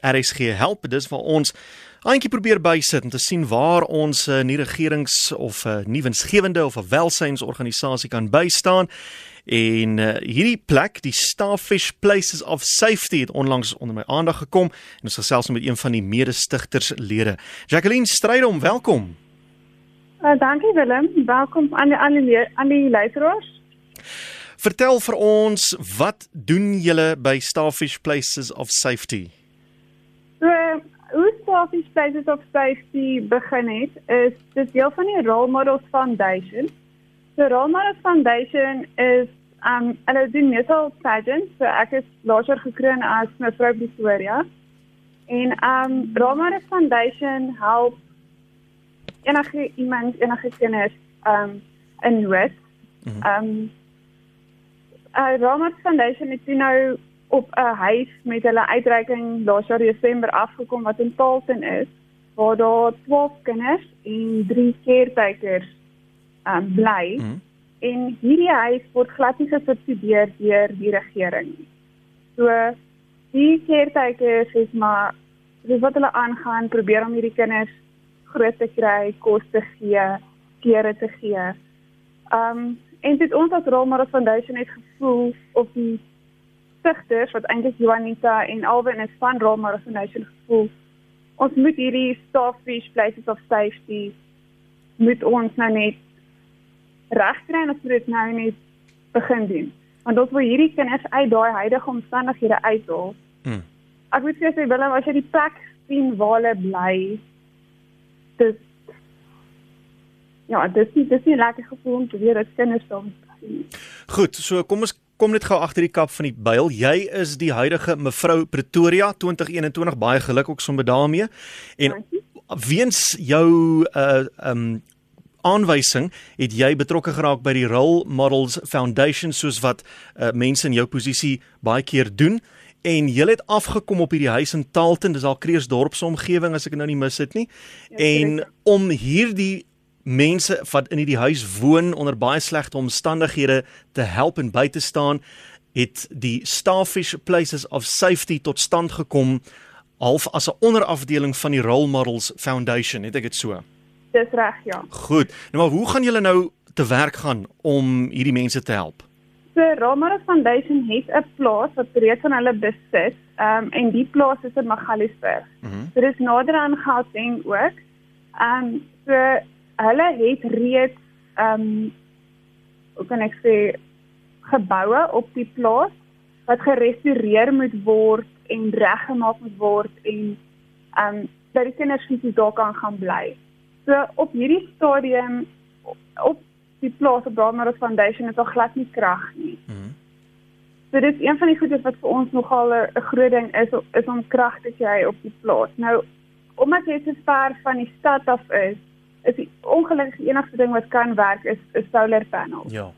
RSG help dis waar ons eintjie probeer bysit om te sien waar ons uh, nie regerings of 'n uh, nie winsgewende of 'n welsynsorganisasie kan bystaan. En uh, hierdie plek, die Starfish Places of Safety het onlangs onder my aandag gekom en ons gesels met een van die mede-stigterslede. Jacqueline Strydom, welkom. Uh, dankie Willem, welkom aan die aan die aan die luisteraars. Vertel vir ons, wat doen julle by Starfish Places of Safety? Starfish Places of Safety begin het, is dit deel van die Role Models Foundation. So Role Models Foundation is um hulle doen meestal pageants, so ek is later gekroon as mevrou Victoria. En um Role Models Foundation help enige iemand, enige kinders um in nood. Mhm. Um uh, Role Models Foundation het nou op 'n huis met hulle uitreiking laas jaar Desember afgekom wat in Taalten is waar daar 12 kinders en 3 caretakers um, bly. Mm. En hierdie huis word glad nie gesubsidieer deur die regering nie. So die caretakers is maar dis wat hulle aangaan probeer om hierdie kinders groot te kry, kos te gee, klere te gee. Um en dit ons as Role Models Foundation het gevoel of die stigters wat eintlik Juanita en Alvin is van Role Model Foundation gevoel. Ons moet hierdie starfish places of safety moet ons nou net regkry en ons moet dit nou net begin doen. Want ons wil hierdie kinders uit daai huidige omstandighede uithaal. Hmm. Ek moet sê Willem, as jy die plek sien waar hulle bly, dis ja, dis nie dis nie lekker gevoel om te weet dat kinders soms Goed, so kom ons kom net gou agter die kap van die byl. Jy is die huidige mevrou Pretoria 2021 baie geluk ook sommer daarmee. En weens jou uh um aanwysing het jy betrokke geraak by die Role Models Foundation soos wat uh, mense in jou posisie baie keer doen. En jy het afgekom op hierdie huis in Taalten dis al Kreeusdorp se omgewing as ek nou nie mis dit nie. Ja, en om hierdie mense wat in hierdie huis woon onder baie slegte omstandighede te help en by te staan het die Starfish Places of Safety tot stand gekom half as 'n onderafdeling van die Role Models Foundation. Het ek dit so? Dis reg ja. Goed. Nou maar hoe gaan julle nou te werk gaan om hierdie mense te help? So Role Models Foundation het 'n plaas wat reeds aan hulle besit um, en die plaas is in Magaliesberg mm -hmm. so dis nader aan Gauteng ook. Um, so hulle het reeds ehm um, hoe kan ek sê geboue op die plaas wat gerestoreer moet word en reggemaak moet word en ehm um, dat die kinders fisies daar kan gaan bly. So op hierdie stadium op die plaas op Brahma Foundation is al glad nie krag nie. Mm -hmm. So dit is een van die goedes wat vir ons nogal 'n groot ding is is om krag te kry op die plaas. Nou omdat jy so ver van die stad af is, is die ongelukkige enigste ding wat kan werk is 'n solar panel. Ja.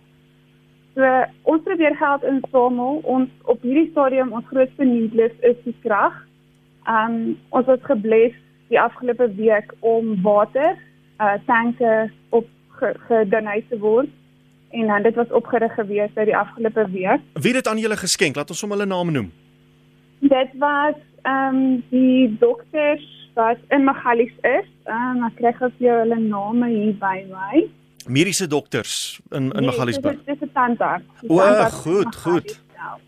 So ons probeer geld insamel. Ons op hierdie stadium ons grootste noodlus is die krag. Um ons het gebless die afgelope week om water uh tanke op gedoneer te word en dan dit was opgerig gewees uit die afgelope week. Wie het dit aan julle geskenk? Laat ons hom hulle name noem. Dit was um die dokters wat in Magalies is. Ehm um, ek kry gou vir hulle name hier by my. Mediese dokters in in nee, Magaliesburg. Dit is 'n tandarts. O, goed, goed.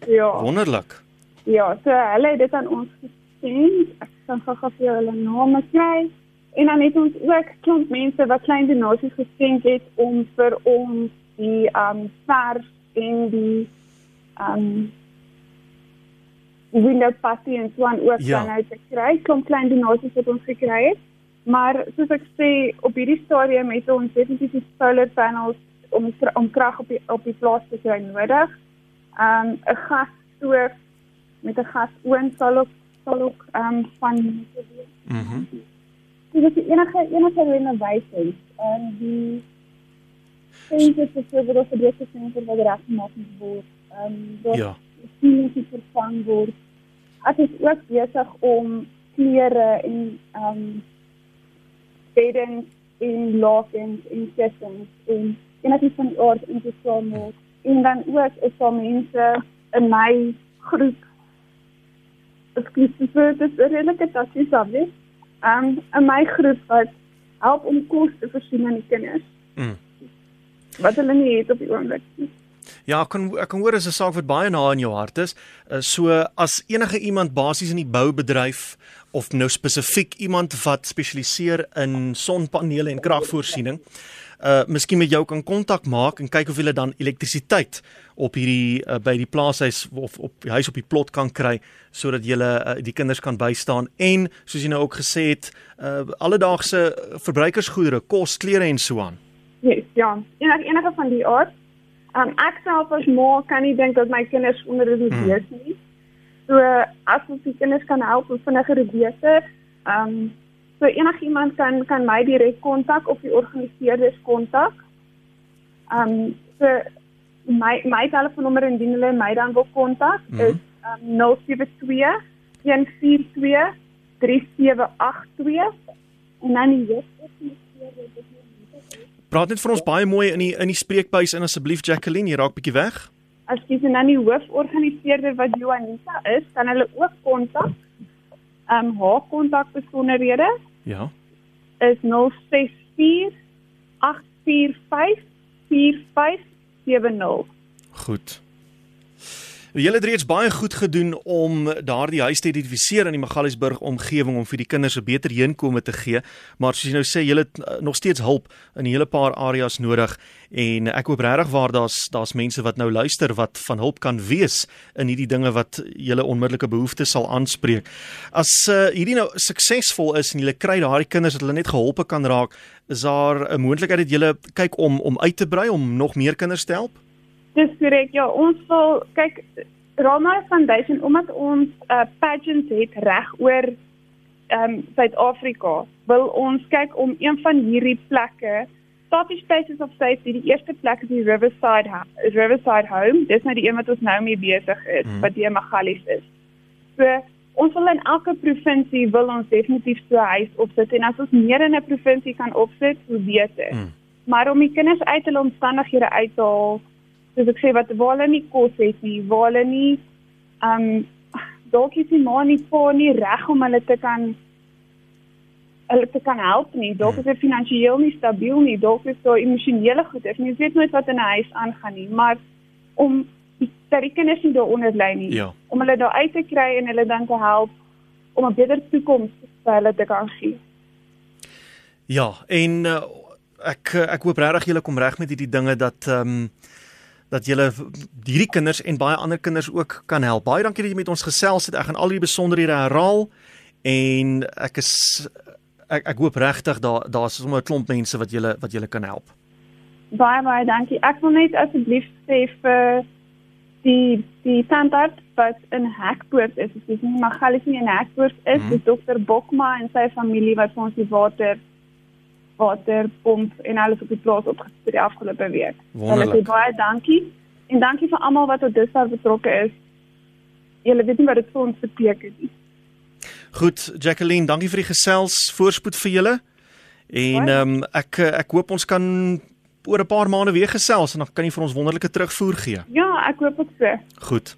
Ja. Wonderlik. Ja, so hulle het dit aan ons gesien. Ek gaan gou vir hulle name kry. En dan het ons ook klomp mense wat klein donasies geskenk het om vir ons die ehm um, verf en die ehm um, window passie en so aan ook ja. dan uit te kry. Kom klein donasies wat ons gekry het. Maar soos ek sê, op hierdie stadium het ons definitief die solar panels om om krag op die op die plaas te kry nodig. Um 'n gasstoof met 'n gasoon sal ook sal ook um van Mhm. Mm Dit is enige enige renovations en die Sente se se word vir die sente wat reg gemaak word. Um ja sien vervang word. Ek is ook besig om klere en ehm um, beddens en lakens en kussings en enige van die aard in te samel. En dan ook is daar mense in my groep Ekskuus, dit is redelike tassie sabie. Ehm um, in my groep wat help om kos te voorsien aan die kinders. Mm. Wat hulle nie het op die oomblik nie. Ja, ek kan ek kan hoor is 'n saak wat baie na in jou hart is. Uh, so as enige iemand basies in die boubedryf of nou spesifiek iemand wat spesialiseer in sonpanele en kragvoorsiening, uh miskien met jou kan kontak maak en kyk of hulle dan elektrisiteit op hierdie uh, by die plaashuis of op die huis op die plot kan kry sodat jy uh, die kinders kan bystaan en soos jy nou ook gesê het, uh alledaagse verbruikersgoedere, kos, klere en so aan. Yes, ja, enige enige van die aard Um ek self as ma kan nie dink dat my kinders onder die hmm. wees nie. So as ons die kinders kan help om vinniger te beter, um so enigiemand kan kan my direk kontak of die organiseerders kontak. Um so my my telefoonnommer indien hulle my dan wil kontak hmm. is um 072 142 3782 en dan die webwerf Praat net vir ons baie mooi in die in die spreekbuis in asseblief Jacqueline, jy raak bietjie weg. As jy dan die hooforganiseerder wat Joanita is, kan hulle ook kontak. Ehm um, haar kontakbesonderhede? Ja. Is 064 845 4570. Goed. Julle het reeds baie goed gedoen om daardie huis te identifiseer in die Magaliesburg omgewing om vir die kinders 'n beter heenkome te gee, maar soos jy nou sê, julle het eh, nog steeds hulp in 'n hele paar areas nodig en ek hoop regtig waar daar's daar's mense wat nou luister wat van hulp kan wees in hierdie dinge wat julle onmiddellike behoeftes sal aanspreek. As uh, hierdie nou suksesvol is en julle kry daardie kinders dat hulle net geholpe kan raak, is daar 'n moontlikheid dat julle kyk om om uit te brei om nog meer kinders te help? Dis korrek. Ja, ons wil kyk Rama Foundation omdat ons 'n uh, pageant het reg oor ehm um, Suid-Afrika, wil ons kyk om een van hierdie plekke Coffee Spaces of Safety, die eerste plek is die Riverside Riverside Home. Dis nou die een wat ons nou mee besig is, hmm. wat die Magalies is. So ons wil in elke provinsie wil ons definitief so 'n huis opsit en as ons meer in 'n provinsie kan opsit, hoe beter. Hmm. Maar om die kinders uit hulle omstandighede uit te haal, soos ek sê wat waar hulle nie kos het nie, waar hulle nie um dalk is die ma nie vir nie reg om hulle te kan hulle te kan help nie. Dalk is hulle finansiëel nie stabiel nie, dalk is daar emosionele goed. Ek weet nooit wat in 'n huis aangaan nie, maar om dat die kinders nie daaronder lê nie. Ja. Om hulle daar uit te kry en hulle dan te help om 'n beter toekoms vir hulle te kan gee. Ja, en uh, ek ek hoop regtig julle kom reg met hierdie dinge dat ehm um, dat julle hierdie kinders en baie ander kinders ook kan help. Baie dankie dat jy met ons gesels het. Ek gaan al die besonderhede herhaal en ek is ek ek hoop regtig daar daar's sommer 'n klomp mense wat julle wat julle kan help. Baie baie dankie. Ek wil net asseblief sê vir die die tandarts wat in Hekpoort is, dis nie Magalies nie in Hekpoort is, mm -hmm. dis dokter Bokma en sy familie wat vir ons die water waterpomp en alles op die plaas opgestel die afgelope week. Hulle sê baie dankie en dankie vir almal wat tot dusver betrokke is. Julle weet nie wat dit vir ons beteken nie. Goed, Jacqueline, dankie vir die gesels. Voorspoed vir julle. En ehm um, ek ek hoop ons kan oor 'n paar maande weer gesels en dan kan jy vir ons wonderlike terugvoer gee. Ja, ek hoop ook so. Goed.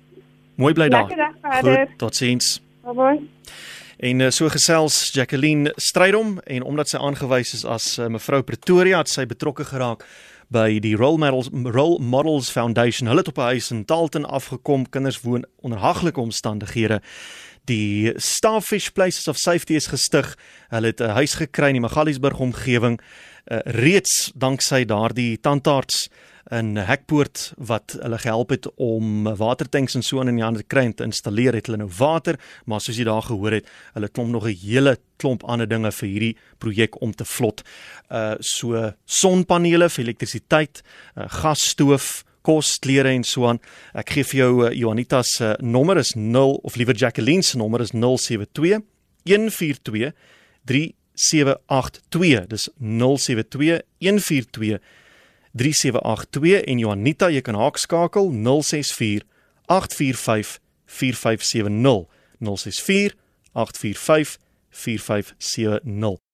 Mooi bly daar. Goed, totsiens. Bye bye. En uh, so gesels Jacqueline Strydom en omdat sy aangewys is as uh, mevrou Pretoria het sy betrokke geraak by die Role Models Role Models Foundation. Hulle het op 'n huis in Dalton afgekom. Kinders woon onder haglike omstandighede. Die Starfish Places of Safety is gestig. Hulle het 'n huis gekry in die Magaliesburg omgewing uh, reeds danksy daardie tandarts in Hekpoort wat hulle gehelp het om watertanks en so in die hande te kry en te installeer het hulle nou water maar soos jy daar gehoor het hulle klomp nog 'n hele klomp ander dinge vir hierdie projek om te vlot. Uh so sonpanele vir elektrisiteit uh, gasstoof kos klere en so aan. Ek gee vir jou uh, Joanita se uh, nommer is 0 of liewer Jacqueline se nommer is 072 142 3782 dis 072 142 3782 en Juanita jy kan haak skakel 064 845 4570 064 845 4570